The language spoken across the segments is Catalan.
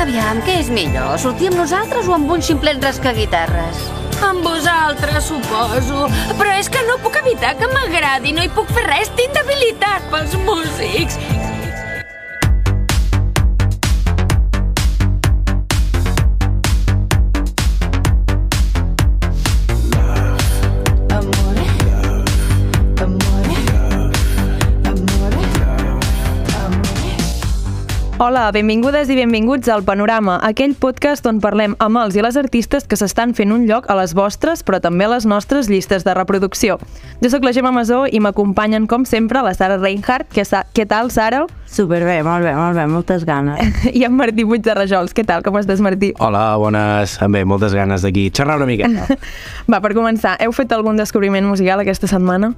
Aviam, què és millor? Sortir amb nosaltres o amb un ximplet rascaguitarres? Amb vosaltres, suposo. Però és que no puc evitar que m'agradi. No hi puc fer res. Tinc debilitat pels músics. Hola, benvingudes i benvinguts al Panorama, aquell podcast on parlem amb els i les artistes que s'estan fent un lloc a les vostres, però també a les nostres llistes de reproducció. Jo sóc la Gemma Masó i m'acompanyen, com sempre, la Sara Reinhardt. Què, sa què tal, Sara? Superbé, molt bé, molt bé, moltes ganes. I en Martí Puig de Rajols. Què tal, com estàs, Martí? Hola, bones. Bé, moltes ganes d'aquí. Xerrar una miqueta. Va, per començar, heu fet algun descobriment musical aquesta setmana?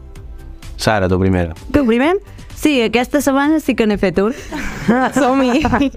Sara, tu primera. Tu primer? Sí, aquesta setmana sí que n'he fet un. Som-hi!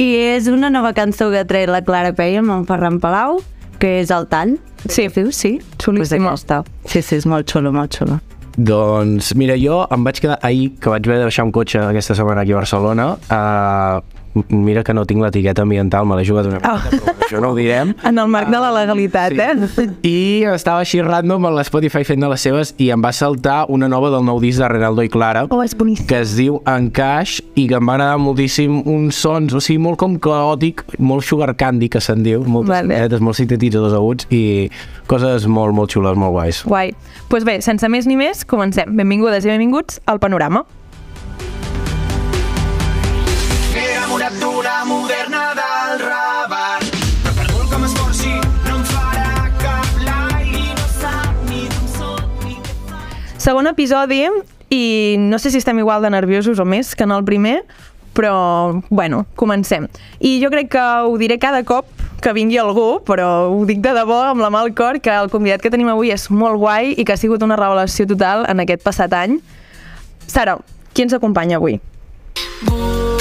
I és una nova cançó que ha tret la Clara Peia amb en Ferran Palau, que és el tall. Sí. Diu, sí? Xulíssima. Pues aquesta. Sí, sí, és molt xulo, molt xulo. Doncs, mira, jo em vaig quedar ahir, que vaig haver de baixar un cotxe aquesta setmana aquí a Barcelona, uh, mira que no tinc l'etiqueta ambiental, me l'he jugat una mica, Oh. però això no ho direm. En el marc de la legalitat, Sí. eh? I estava així random a l'Spotify fent de les seves i em va saltar una nova del nou disc de Renaldo i Clara, Oh, és boníssim. que es diu Encaix i que em va agradar moltíssim uns sons, o sigui, molt com caòtic, molt sugar candy, que se'n diu, moltes Vale. vale. molt sintetitzadors aguts i coses molt, molt xules, molt guais. Guai. Doncs pues bé, sense més ni més, comencem. Benvingudes i benvinguts al Panorama. D'una moderna del Raval. Però per molt que m'esforci, no em farà cap like. I no sap ni d'on soc ni què fa. Segon episodi i no sé si estem igual de nerviosos o més que en el primer, però, bueno, comencem. I jo crec que ho diré cada cop que vingui algú, però ho dic de debò amb la mà al cor, que el convidat que tenim avui és molt guai i que ha sigut una revelació total en aquest passat any. Sara, qui ens acompanya avui? Vull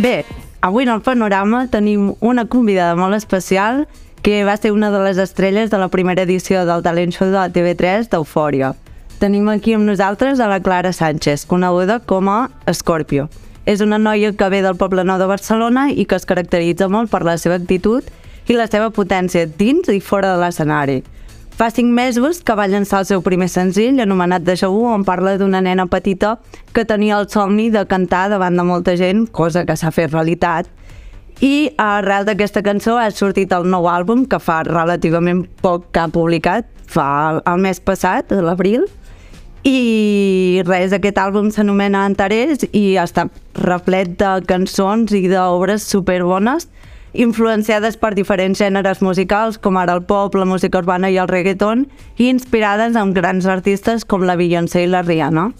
Bé, avui en el panorama tenim una convidada molt especial que va ser una de les estrelles de la primera edició del talent show de la TV3 d'Eufòria. Tenim aquí amb nosaltres a la Clara Sánchez, coneguda com a Scorpio. És una noia que ve del Poble Nou de Barcelona i que es caracteritza molt per la seva actitud i la seva potència dins i fora de l'escenari. Fa cinc mesos que va llançar el seu primer senzill, anomenat Deja Vu, on parla d'una nena petita que tenia el somni de cantar davant de molta gent, cosa que s'ha fet realitat. I arrel d'aquesta cançó ha sortit el nou àlbum, que fa relativament poc que ha publicat, fa el mes passat, l'abril, i res, aquest àlbum s'anomena Antares i està replet de cançons i d'obres superbones influenciades per diferents gèneres musicals com ara el pop, la música urbana i el reggaeton i inspirades en grans artistes com la Beyoncé i la Rihanna.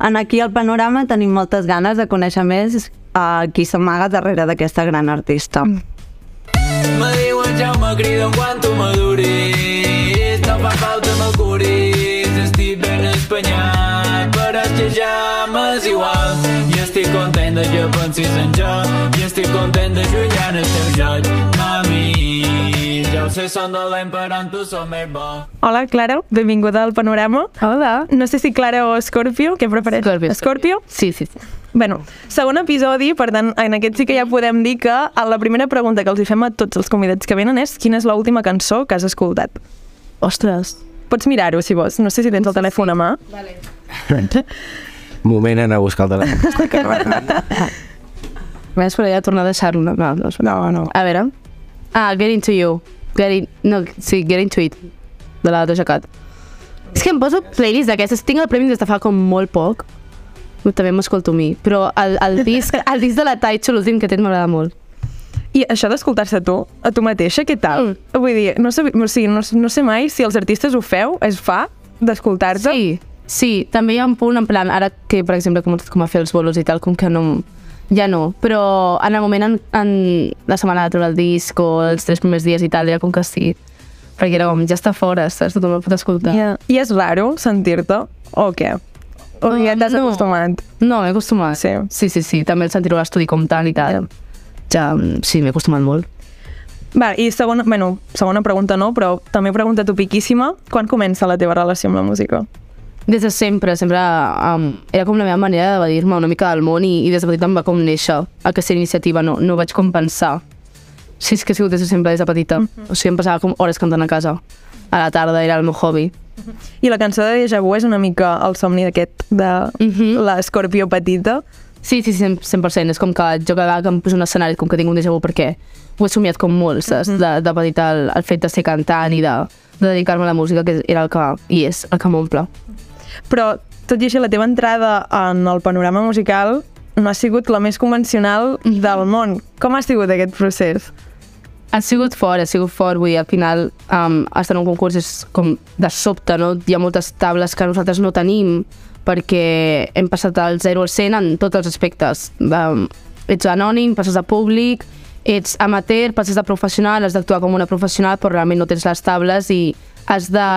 En aquí al panorama tenim moltes ganes de conèixer més a qui s'amaga darrere d'aquesta gran artista. Me diuen Jaume, crida quan tu maduris. No fa falta m'acuris. Estic ben espanyat, però és que ja m'és igual. Estic content de que pensis en jo. I estic content de jugar en el teu joc. Mami, ja ho sé, són dolent, però en tu som més bo. Hola, Clara, benvinguda al Panorama. Hola. No sé si Clara o Scorpio, què prefereix? Scorpio. Scorpio? Sí, sí, sí. Bueno, segon episodi, per tant, en aquest sí que ja podem dir que a la primera pregunta que els hi fem a tots els convidats que venen és quina és l'última cançó que has escoltat? Ostres. Pots mirar-ho, si vols. No sé si tens el telèfon a mà. Moment anar a buscar el telèfon. Està carregant. Més, però ja tornar a deixar-lo. No, no, no. No. A veure. Ah, Get Into You. Get in... No, sí, Get Into It. De la Doja Cat. És que em poso playlists d'aquestes. Tinc el premi des de fa com molt poc. També m'escolto a mi. Però el, el, disc, el disc de la Taicho, l'últim que tens, m'agrada molt. I això d'escoltar-se tu, a tu mateixa, què tal? Mm. Vull dir, no sé, o sigui, no, no sé mai si els artistes ho feu, es fa, d'escoltar-te. Sí, sí, també hi ha un punt en plan, ara que per exemple com, com a fer els bolos i tal, com que no, ja no, però en el moment en, en la setmana de treure el disc o els tres primers dies i tal, era com que sí, perquè era com, ja està fora, saps? Tothom el pot escoltar. Yeah. I és raro sentir-te, o què? O ja t'has no. acostumat? No, m'he acostumat. Sí. sí, sí, sí, també el sentir-ho a l'estudi com tal i tal. ja, mm, sí, m'he acostumat molt. Va, i segona, bueno, segona pregunta no, però també pregunta topiquíssima. Quan comença la teva relació amb la música? Des de sempre, sempre um, era com la meva manera d'evadir-me una mica del món i, i des de petita em va com néixer aquesta iniciativa, no, no vaig com pensar. Sí, és que ha sigut des de sempre, des de petita. O sigui, em passava com hores cantant a casa. A la tarda era el meu hobby. I la cançó de Deja Vu és una mica el somni d'aquest, de Mhm. l'escorpió petita. Sí, sí, 100%, 100%. És com que jo cada vegada que em poso un escenari com que tinc un déjà vu perquè ho he somiat com molt, saps? De, de petita el, el fet de ser cantant i de, de dedicar-me a la música, que era el que, i és el que m'omple. Però, tot i així, la teva entrada en el panorama musical no ha sigut la més convencional del món. Com ha sigut aquest procés? Ha sigut fort, ha sigut fort, vull dir, al final um, estar en un concurs és com de sobte, no? Hi ha moltes tables que nosaltres no tenim perquè hem passat del 0 al 100 en tots els aspectes. Um, ets anònim, passes a públic, ets amateur, passes de professional, has d'actuar com una professional, però realment no tens les tables i has de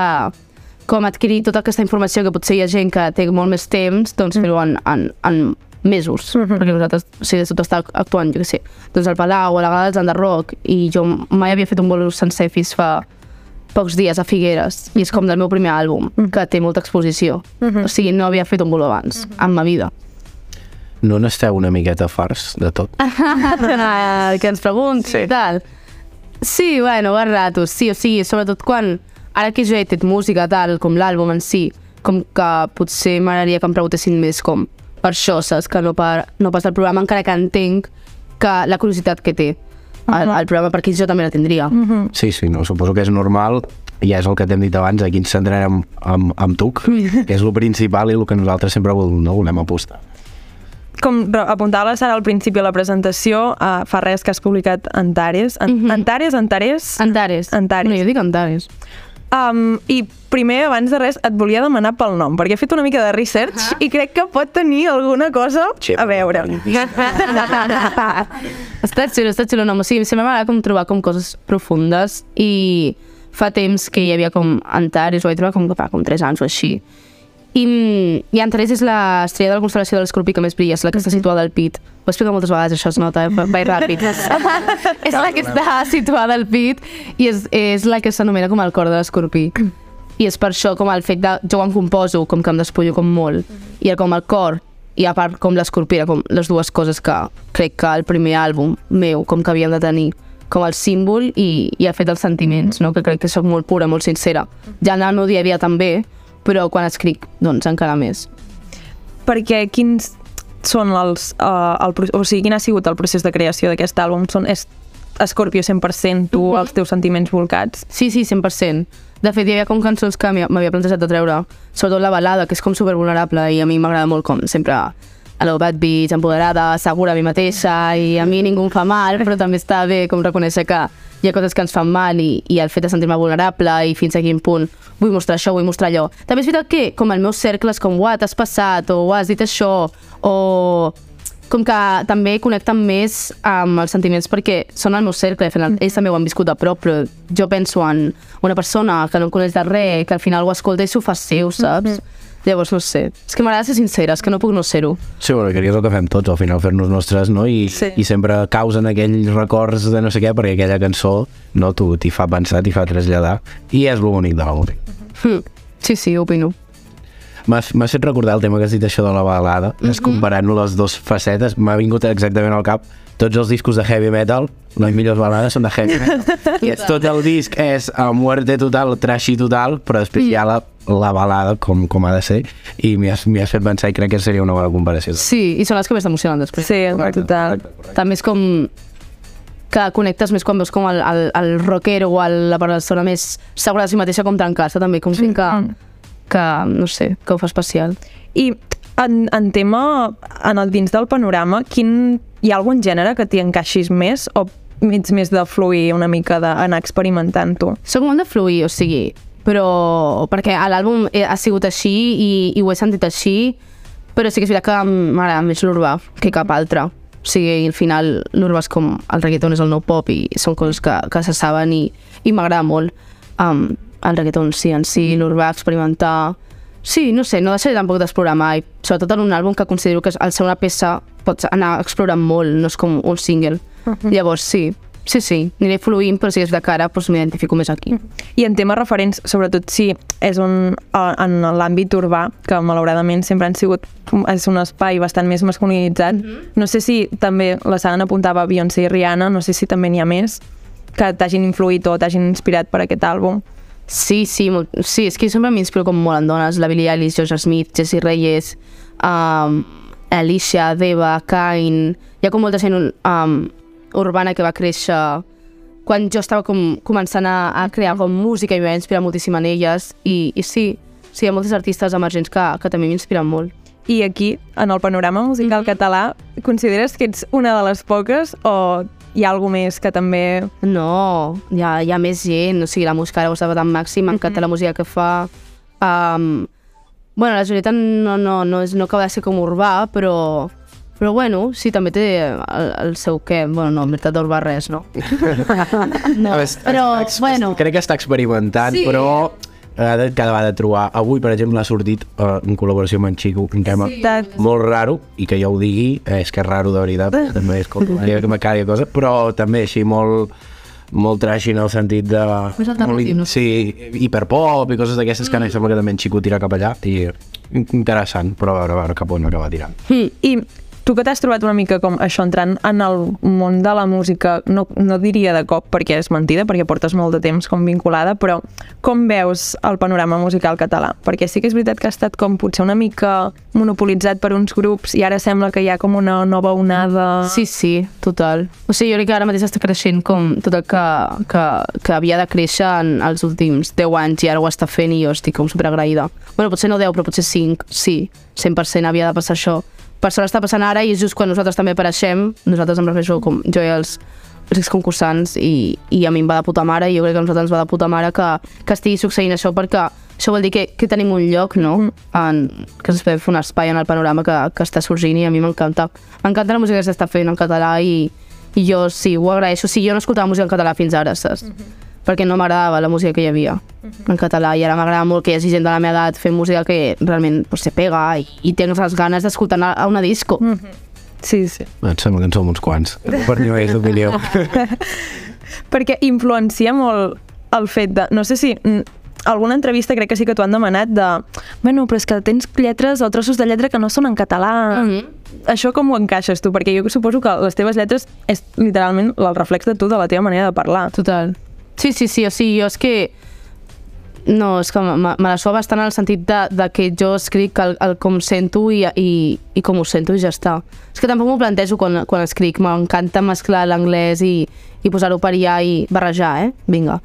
com adquirir tota aquesta informació que potser hi ha gent que té molt més temps, doncs fer-ho en, en, en mesos, perquè nosaltres, o sigui, de tot està actuant, jo què sé, doncs al Palau, a la Gala dels Enderroc, i jo mai havia fet un bolo sencer fins fa pocs dies a Figueres, i és com del meu primer àlbum, que té molta exposició. O sigui, no havia fet un bolo abans, en ma vida. No n'esteu una miqueta farts de tot? el que ens pregunti sí. i tal. Sí, bueno, a ratos, sí, o sigui, sobretot quan, ara que jo he fet música tal, com l'àlbum en si, com que potser m'agradaria que em preguntessin més com per això, saps? Que no, per, no pas del programa, encara que entenc que la curiositat que té el, el programa, perquè jo també la tindria. Sí, sí, no, suposo que és normal i és el que t'hem dit abans, aquí ens centrarem amb, amb tu, que és el principal i el que nosaltres sempre vol, no volem apostar. Com la Sara al principi de la presentació, uh, fa res que has publicat Antares. An Mhm. Antares, Antares? Antares. Antares. No, jo dic Antares. Um, I primer, abans de res, et volia demanar pel nom, perquè he fet una mica de research i crec que pot tenir alguna cosa Sí, a veure. està xulo, està xulo. No, o sigui, sempre m'agrada com trobar com coses profundes i fa temps que hi havia com Antares, ho vaig trobar com, fa com 3 anys o així. I, i Antares és l'estrella de la constel·lació de l'escorpí que més brilla, és la que està situada al pit. Ho he explicat moltes vegades, això es nota, eh? vaig ràpid. és la que està situada al pit i és, és la que s'anomena com el cor de l'escorpí. I és per això com el fet de... Jo quan composo, com que em despullo com molt, i el, com el cor, i a part com l'escorpí, com les dues coses que crec que el primer àlbum meu, com que havíem de tenir com el símbol i, i el fet dels sentiments, no? que crec que sóc molt pura, molt sincera. Ja en el dia a dia també, però quan escric, doncs encara més. Perquè quins són els... Uh, el, o sigui, quin ha sigut el procés de creació d'aquest àlbum? Són, és Escorpio 100%, tu, Mhm. els teus sentiments volcats? Sí, sí, 100%. De fet, hi havia com cançons que m'havia plantejat de treure, sobretot la balada, que és com supervulnerable i a mi m'agrada molt com sempre a lo bad bitch, empoderada, segura a mi mateixa i a mi ningú em fa mal, però també està bé com reconèixer que hi ha coses que ens fan mal i, i el fet de sentir-me vulnerable i fins a quin punt vull mostrar això, vull mostrar allò. També és veritat que com el meu cercle és com, uah, t'has passat, o has dit això, o com que també connecten més amb els sentiments perquè són el meu cercle, al final ells també ho han viscut a prop, però jo penso en una persona que no em coneix de res, que al final ho escolta i s'ho fa seu, saps? Llavors, no sé. És que m'agrada ser sincera, és que no puc no ser-ho. Sí, bueno, que és el que fem tots, al final fer-nos nostres, no? I, Sí. i sempre causen aquells records de no sé què, perquè aquella cançó, no, tu t'hi fa pensar, t'hi fa traslladar, i és el bonic de la música. Hm. Sí, sí, opino. M'has fet recordar el tema que has dit això de la balada, mm -hmm. comparant les dues facetes, m'ha vingut exactament al cap tots els discos de heavy metal, les millors balades són de heavy metal. I és, tot el disc és a muerte total, trashy total, però després hi ha la, la balada com, com ha de ser, i m'hi has, m'hi has fet pensar i crec que seria una bona comparació. Sí, i són les que més t'emocionen després. Sí, total. També és com que connectes més quan veus com el, el, el rockero o el, la persona més segura de si mateixa com trencar-se també, com fent que, que, no sé, que ho fa especial. I en, en tema, en el dins del panorama, quin, hi ha algun gènere que t'hi encaixis més o ets més de fluir una mica, d'anar experimentant-ho? Soc molt de fluir, o sigui, però perquè l'àlbum ha sigut així i, i ho he sentit així, però sí que és veritat que m'agrada més l'urbà que cap altre. O sigui, al final l'urbà és com el reggaeton és el nou pop i són coses que, que se saben i, i m'agrada molt. Um, el reggaeton sí, en si, l'urbà, experimentar... Sí, no sé, no deixaré tampoc d'explorar mai, sobretot en un àlbum que considero que al ser una peça pots anar explorant molt, no és com un single. Llavors, sí, sí, sí, aniré fluint, però si és de cara, doncs m'identifico més aquí. I en temes referents, sobretot si és un, en l'àmbit urbà, que malauradament sempre han sigut és un espai bastant més masculinitzat, no sé si també la Sana apuntava Beyoncé i Rihanna, no sé si també n'hi ha més que t'hagin influït o t'hagin inspirat per aquest àlbum. Sí, sí, molt, sí, és que sempre m'inspiro com molt en dones, la Billie Eilish, Georgia Smith, Jessie Reyes, um, Alicia, Deva, Kain... Hi ha com molta gent um, urbana que va créixer quan jo estava com començant a, a crear com música i em va inspirar moltíssim en elles i, i sí, sí, hi ha moltes artistes emergents que, que també m'inspiren molt. I aquí, en el panorama musical català, consideres que ets una de les poques o hi ha alguna més que també... No, hi ha, hi ha més gent, o sigui, la música ara ho estava tan màxim, m'encanta la música que fa. Um, bueno, la Julieta no, no, no, és, no acaba de ser com urbà, però, però bueno, sí, també té el, el seu què. Bueno, no, en veritat d'urbà res, no? no. A veure, Però, ex- bueno, Crec que està experimentant, Sí. però ha de, cada vegada trobar... Avui, per exemple, ha sortit uh, en col·laboració amb en Chico, un tema sí. molt raro, i que jo ho digui, eh, és que és raro de veritat, també és com que me cada cosa, però també així molt molt trashy en el sentit de... Més alternatiu, no? Sí, hiperpop i coses d'aquestes que mm. sembla que també en Chico tira cap allà i interessant, però a veure, a veure cap on acaba tirant. Mm. I tu que t'has trobat una mica com això entrant en el món de la música, no, no diria de cop perquè és mentida, perquè portes molt de temps com vinculada, però com veus el panorama musical català? Perquè sí que és veritat que ha estat com potser una mica monopolitzat per uns grups i ara sembla que hi ha com una nova onada... Sí, sí, total. O sigui, jo crec que ara mateix està creixent com tot el que, que, que havia de créixer en els últims 10 anys i ara ho està fent i jo estic com superagraïda. Bueno, potser no 10, però potser 5, sí, 100% havia de passar això. Per sort està passant ara i és just quan nosaltres també apareixem, nosaltres em refereixo com jo i els els concursants i, i a mi em va de puta mare i jo crec que a nosaltres ens va de puta mare que, que estigui succeint això perquè això vol dir que, que tenim un lloc, no? En, que es fer un espai en el panorama que, que està sorgint i a mi m'encanta. M'encanta la música que s'està fent en català i, i jo sí, ho agraeixo. Sí, jo no escoltava música en català fins ara, saps? Perquè no m'agradava la música que hi havia en català i ara m'agrada molt que hi hagi gent de la meva edat fent música que realment pues, se pega i, i tens les ganes d'escoltar a una disco. Sí, sí. Em sembla que en som uns quants, per més d'opinió. Perquè influencia molt el fet de... No sé si... mm, alguna entrevista crec que sí que t'ho han demanat de... Bueno, però és que tens lletres o trossos de lletra que no són en català. Mhm. Això com ho encaixes tu? Perquè jo suposo que les teves lletres és literalment el reflex de tu, de la teva manera de parlar. Total. Sí, sí, sí, o sigui, jo és que... No, és que me, me la suava bastant en el sentit de, de que jo escric el, el com sento i, i, i com ho sento i ja està. És que tampoc m'ho plantejo quan, quan escric, m'encanta mesclar l'anglès i, i posar-ho per allà i barrejar, eh? Vinga.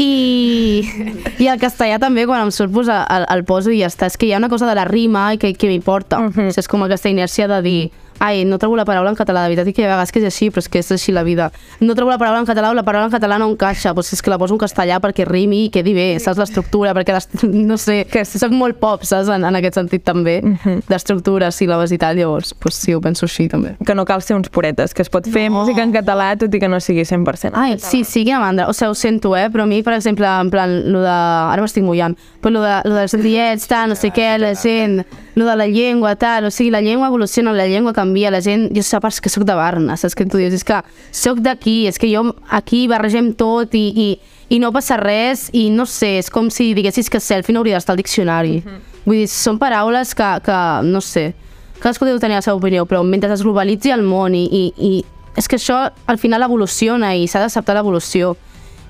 I, I el castellà també, quan em surt, pues, el, el poso i ja està. És que hi ha una cosa de la rima i que, que m'importa. Uh -huh. És com aquesta inèrcia de dir ai, no trobo la paraula en català, de veritat i que hi ha vegades que és així, però és que és així la vida. No trobo la paraula en català o la paraula en català no encaixa, doncs és que la poso en castellà perquè rimi i quedi bé, saps l'estructura, perquè les, no sé, que soc molt pop, saps, en, en aquest sentit també, uh -huh. d'estructura, síl·labes i tal, llavors, doncs sí, ho penso així també. Que no cal ser uns puretes, que es pot fer música en català tot i que no sigui 100%. Ai, sí, sí, quina mandra. O sigui, ho sento, eh? Però a mi, per exemple, en plan, lo de... Ara m'estic mullant. Però lo, de, lo dels diets, tal, no sé què, la gent... Lo de la llengua, tal... O sigui, la llengua evoluciona, la llengua canvia, la gent... Jo saps que sóc de Barna, saps què tu dius? És que sóc d'aquí, és que jo aquí barregem tot i, i, i no passa res i no sé, és com si diguessis que selfie no hauria d'estar al diccionari. Vull dir, són paraules que, que no sé, cadascú deu tenir la seva opinió, però mentre es globalitzi el món i, i, i és que això al final evoluciona i s'ha d'acceptar l'evolució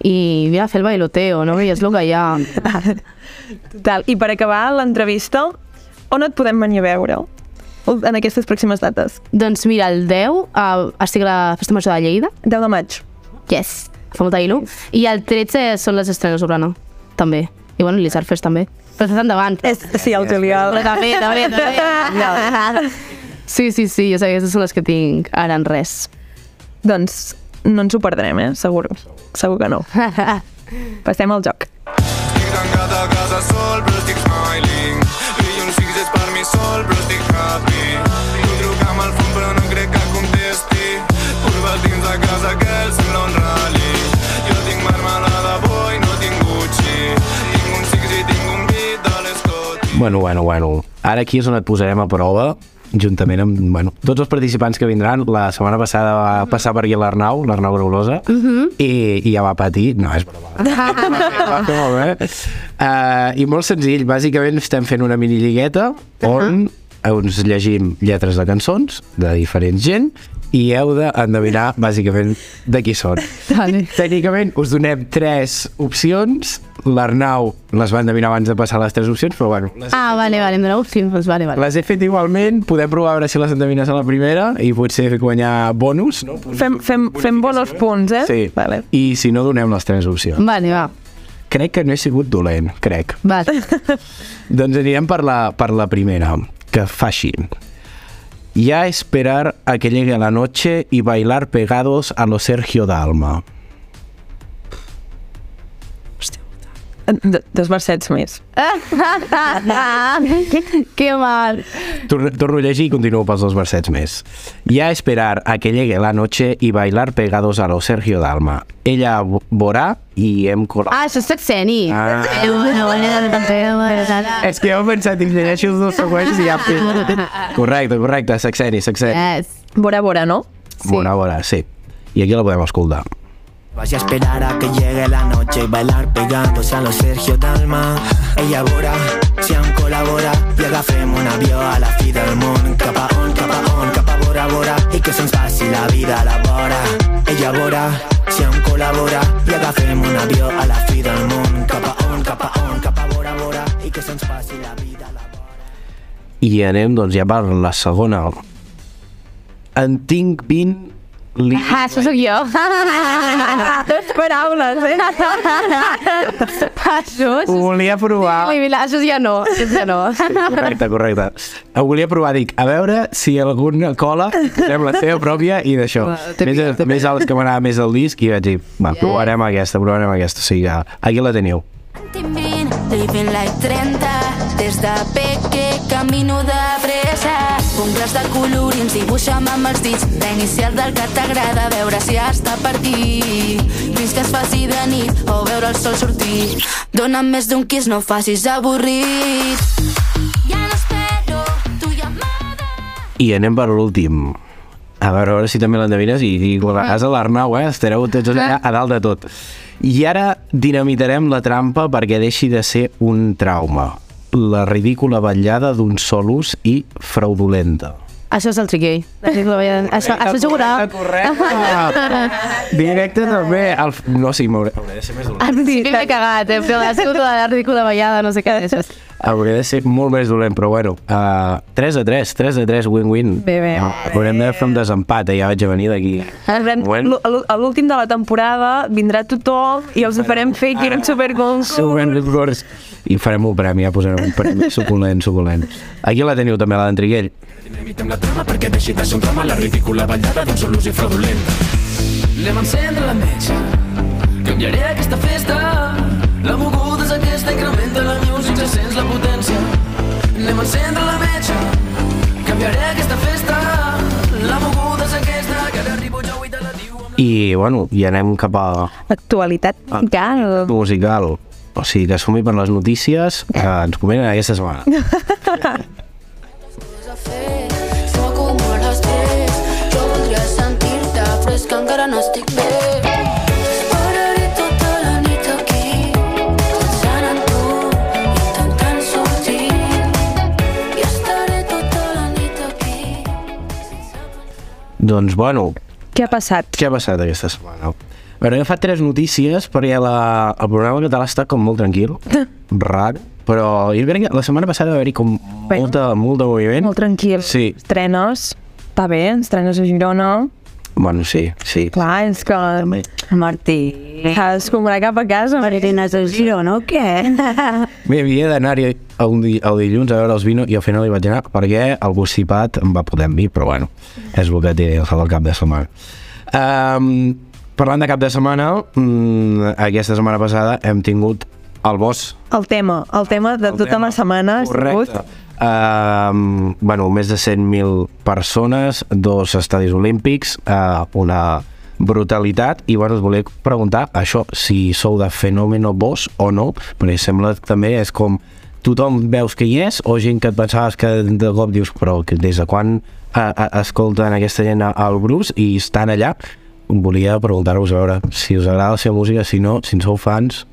i vine a fer el bailoteo, no? I és el que hi ha. Total. I per acabar l'entrevista, on et podem venir a veure? En aquestes pròximes dates. Doncs mira, el 10 uh, estic a la Festa Major de Lleida. 10 de maig. Yes, fa molta il·lu. I el 13 són les estrenes d'Urana, també. I bueno, l'Isar Fest també. Però estàs endavant. És, sí, el juliol. Però també, també, també. Sí, sí, sí, jo sé que aquestes són les que tinc ara en res. Doncs no ens ho perdrem, eh? Segur. Segur que no. Passem al joc. Estic tancat a casa sol, però estic smiling. Dilluns 6 és per mi sol, però estic happy. Tu trucam al fons, però no crec que contesti. Curves dins de casa que el sembla un rally. Jo tinc marmelada boi, no tinc Gucci. Tinc un six i tinc un beat de l'Scotty. Bueno, bueno, bueno. Ara aquí és on et posarem a prova juntament amb bueno, tots els participants que vindran. La setmana passada va passar per aquí l'Arnau, l'Arnau Graulosa, i, i ja va patir. No, és broma. va fer molt bé. Uh, I molt senzill, bàsicament estem fent una mini lligueta on uns llegim lletres de cançons de diferent gent i heu d'endevinar bàsicament de qui són. Vale. Tècnicament us donem tres opcions. L'Arnau les va endevinar abans de passar les tres opcions, però bueno, les, Ah, vale, vale, em doneu opcions, doncs vale, vale. les he fet igualment. Podem provar a veure si les endevines a la primera i potser guanyar bonus, no? Punts. Fem, fem, fem bonos punts, eh? Sí. Vale. I si no, donem les tres opcions. Vale, va. Crec que no he sigut dolent, crec. Vale. Doncs anirem per la, per la primera, que fa així. Ya esperar a que llegue la noche y bailar pegados a lo Sergio Dalma. Dos versets més. que mal. Torno, torno a llegir i continuo pels dos versets més. Ya esperar a que llegue la noche y bailar pegados a lo Sergio Dalma. Ella vo- veurà i hem colat. Ah, això és Saxeni. Ah. És que heu pensat i llegeixo els dos següents i ja... Correcte, correcte, Saxeni, Saxeni. Yes. Vora, vora, no? Bona hora, sí. I aquí la podem escoltar. Vas a esperar a que llegue la noche y bailar pegándose a los Sergio Dalma. Ella veurà si em col·labora i agafem un avió a la fi del món. Cap a on, cap on, cap a vora, vora i que se'ns passi la vida a la vora. Ella veurà si em col·labora i agafem un avió a la fi del món. Cap a on, cap on, cap a vora, vora i que se'ns passi la vida la vora. I anem, doncs, ja per la segona. En tinc 20 li... Ah, això sóc jo. Dos paraules, eh? és... Ho volia provar. Ui, mira, això ja no. Això ja no. Correcte, correcte. Ho volia provar, dic, a veure si alguna cola posem la seva pròpia i d'això. Més, més als que m'anava més al disc i vaig dir, va, provarem aquesta, provarem aquesta. O sigui, ja, aquí la teniu. Living like 30 Des de peque camino de Ungles de colorins, dibuixa'm amb els dits L'inicial del que t'agrada veure si està per dir Fins que es faci de nit o veure el sol sortir Dóna'm més d'un kiss, no facis avorrit Ja no espero tu llamada I anem per l'últim. A veure, a veure si també l'endevines i, i guardaràs a l'Arnau, eh? Estareu tots allà a dalt de tot. I ara dinamitarem la trampa perquè deixi de ser un trauma. La ridícula vetllada d'un sol ús i fraudulenta. Això és el triquei. Això, això jugarà. Correcte. Directe també. El... No, sí, m'hauré hauré de ser més dolent. Sí, m'he cagat, eh? Però ha sigut la ridícula ballada, no sé què. Això és... Hauré de ser molt més dolent, però bueno. Uh, 3 a 3, 3 a 3, win-win. Bé, bé. Uh, haurem de fer un desempat, eh? ja vaig a venir d'aquí. A l'últim de la temporada vindrà tothom i els farem fer aquí un superconcurs. Superconcurs. I farem un premi, ja posarem un premi suculent, suculent. Aquí la teniu també, la d'en Triguell. Dinamitem la trama perquè deixi de ser un drama la ridícula ballada d'un sol ús i fraudulenta. Anem a encendre la metge, canviaré aquesta festa. I, bueno, i anem cap a Actualitat musical. musical. O sigui que som-hi per les notícies que ens comenten aquesta setmana. Jo voldria sentir-te encara no estic bé doncs, bueno, Què ha passat? què ha passat aquesta setmana? A veure, he agafat tres notícies perquè la, el programa català està com molt tranquil, rar, però jo crec que la setmana passada va haver-hi com Bueno. molta, molt de moviment. Molt tranquil. Sí. Estrenes. Està bé, estrenes a Girona. Bueno, sí, sí. Clar, és que Martí. s'ha d'escombrar cap a casa. Marines a Girona o què? Bé, havia d'anar-hi el, di el dilluns a veure els vino i al final hi vaig anar perquè el Gussipat em va poder amb mi, però bueno, és el que té el del cap de setmana. Um, parlant de cap de setmana, um, aquesta setmana passada hem tingut el boss. El tema, el tema de El tota tema. la setmana ha sigut... Um, bueno, més de 100.000 persones, dos estadis olímpics, uh, una brutalitat. I bueno, us volia preguntar això, si sou de fenòmeno boss o no, perquè sembla que també és com tothom veus que hi és o gent que et pensaves que de cop dius però que des de quan a, a, escolten aquesta gent al Bruce i estan allà? Volia preguntar-vos a veure si us agrada la seva música, si no, si en sou fans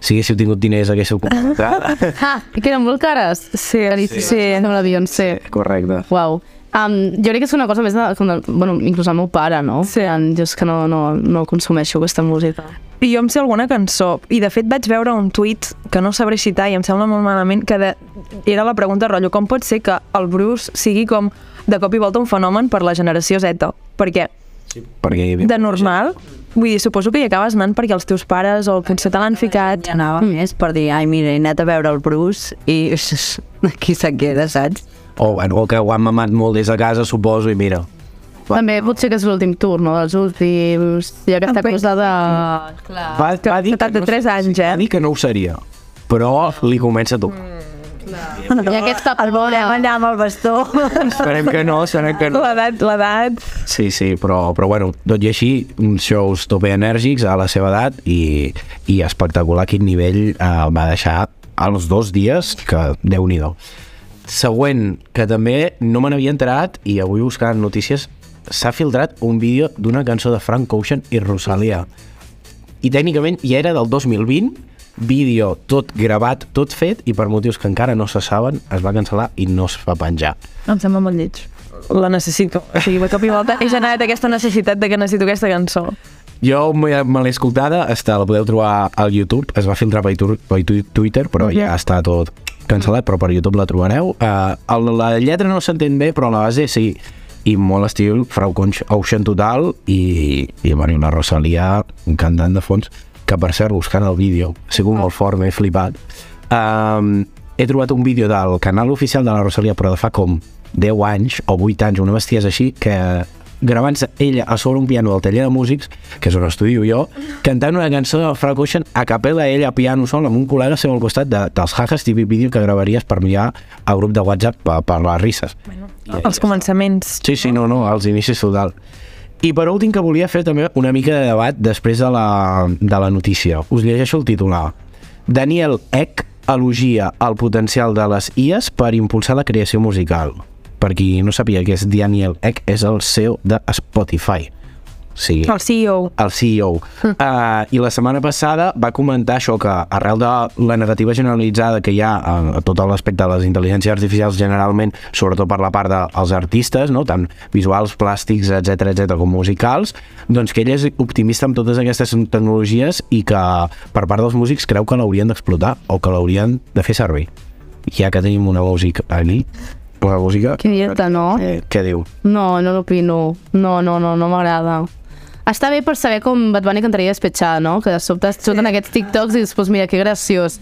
si haguéssiu tingut diners haguéssiu comprat Ah, i que eren molt cares. Sí, Caríssimes. Sí, amb la Beyoncé. correcte Uau. Um, jo crec que és una cosa més de, com de, bueno, inclús el meu pare, no? Sí. En, jo és que no, no, no consumeixo aquesta música. I jo em sé alguna cançó, i de fet vaig veure un tuit que no sabré citar i em sembla molt malament, que de... era la pregunta rotllo, com pot ser que el Bruce sigui com de cop i volta un fenomen per la generació Z? Perquè perquè hi havia de normal, vull dir, suposo que hi acabes anant perquè els teus pares o potser te l'han ficat. Ja anava més per dir, ai, mira, he anat a veure el Bruce i aquí se queda, saps? o, bueno, o que ho han mamat molt des de casa suposo i mira. També potser que és l'últim tour, no? Dels últims... Hi ha aquesta cosa de... Clar. va, va dir que 73 no, anys, eh? va dir que no ho seria però li comença a tocar I aquesta El veurem allà amb el bastó. esperem que no, esperem que no L'edat, l'edat... Sí, sí, però, però bueno, tot i així, uns shows tope enèrgics a la seva edat i, i espectacular quin nivell eh, va deixar als dos dies, que déu nhi Següent, que també no me n'havia enterat i avui buscant notícies, s'ha filtrat un vídeo d'una cançó de Frank Ocean i Rosalia. I tècnicament ja era del 2020, vídeo tot gravat, tot fet, i per motius que encara no se saben, es va cancel·lar i no es va penjar. Em sembla molt lleig. La necessito. O sigui, de cop i volta he generat aquesta necessitat de que necessito aquesta cançó. Jo me, l'he escoltada, està, la podeu trobar al YouTube, es va filtrar per, tu- per Twitter, però ja està tot cancel·lat, però per YouTube la trobareu. Uh, el, la lletra no s'entén bé, però la base sí. I molt estil Frau Conch Ocean total i, i bueno, una Rosalia, un cantant de fons, que per cert, buscant el vídeo, ha sigut molt fort, m'he flipat. Um, he trobat un vídeo del canal oficial de la Rosalia, però de fa com 10 anys o 8 anys, una bestiesa així, que gravant-se ella a sobre un piano del taller de músics, que és on estudio jo, cantant una cançó de Frank Ocean a capella ella a piano sol amb un col·lega seu al costat de, dels jajas típic vídeo que gravaries per enviar al grup de WhatsApp per, per les risses. Bueno, Els començaments. Sí, sí, no, no, als inicis total. I per últim que volia fer també una mica de debat després de la, de la notícia. Us llegeixo el titular. Daniel Eck elogia el potencial de les IAs per impulsar la creació musical. Per qui no sabia que és Daniel Eck, és el CEO de Spotify. Sí El CEO. el CEO. Uh, I la setmana passada va comentar això, que arrel de la narrativa generalitzada que hi ha a, a tot l'aspecte de les intel·ligències artificials generalment, sobretot per la part dels artistes, no? tant visuals, plàstics, etc etc com musicals, doncs que ell és optimista amb totes aquestes tecnologies i que per part dels músics creu que l'haurien d'explotar o que l'haurien de fer servir. Ja que tenim una música aquí, la música... Que dieta, no? Eh, què diu? No, no l'opino. No, no, no, no m'agrada. Està bé per saber com Bad Bunny cantaria despetxada, no? Que de sobte surten aquests TikToks i dius, pues mira, que graciós.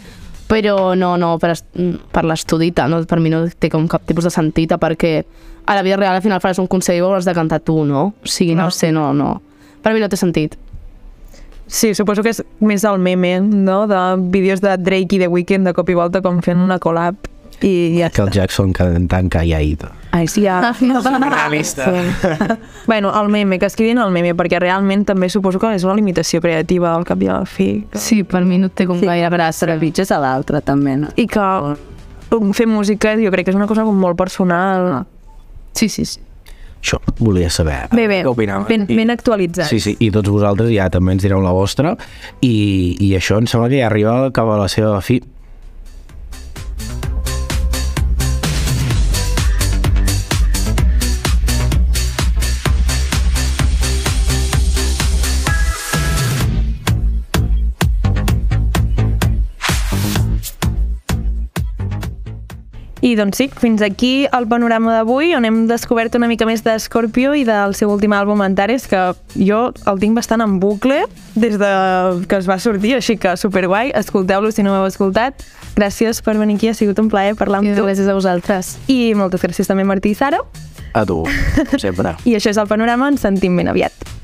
Però no, no, per, per l'estudi no, per mi no té com cap tipus de sentit, perquè a la vida real al final faràs un concert i ho hauràs de cantar tu, no? O sigui, no, sé, no, no. Per mi no té sentit. Sí, suposo que és més el meme, no?, de vídeos de Drake i The Weeknd de cop i volta com fent una collab i ja Que el Jackson cantant calladito. Ai, sí, ja. Realista. bueno, el meme, que escrivin el meme, perquè realment també suposo que és una limitació creativa al cap i a la fi. Que... Sí, per mi no té com sí. gaire gràcia. Trepitges a l'altre, també, no? I que fer música jo crec que és una cosa com molt personal. Sí, sí, sí. Això volia saber. Bé, bé, Què opinava? ben, ben actualitzat. Sí, sí, i tots vosaltres ja també ens direu la vostra i, i això em sembla que ja arriba cap a la seva fi. I doncs sí, fins aquí el panorama d'avui, on hem descobert una mica més de Scorpio i del seu últim àlbum Antares, que jo el tinc bastant en bucle des de que es va sortir, així que superguai, escolteu-lo si no ho heu escoltat. Gràcies per venir aquí, ha sigut un plaer parlar amb tu. Gràcies a vosaltres. I moltes gràcies també Martí i Sara. A tu, sempre. I això és el panorama, ens sentim ben aviat.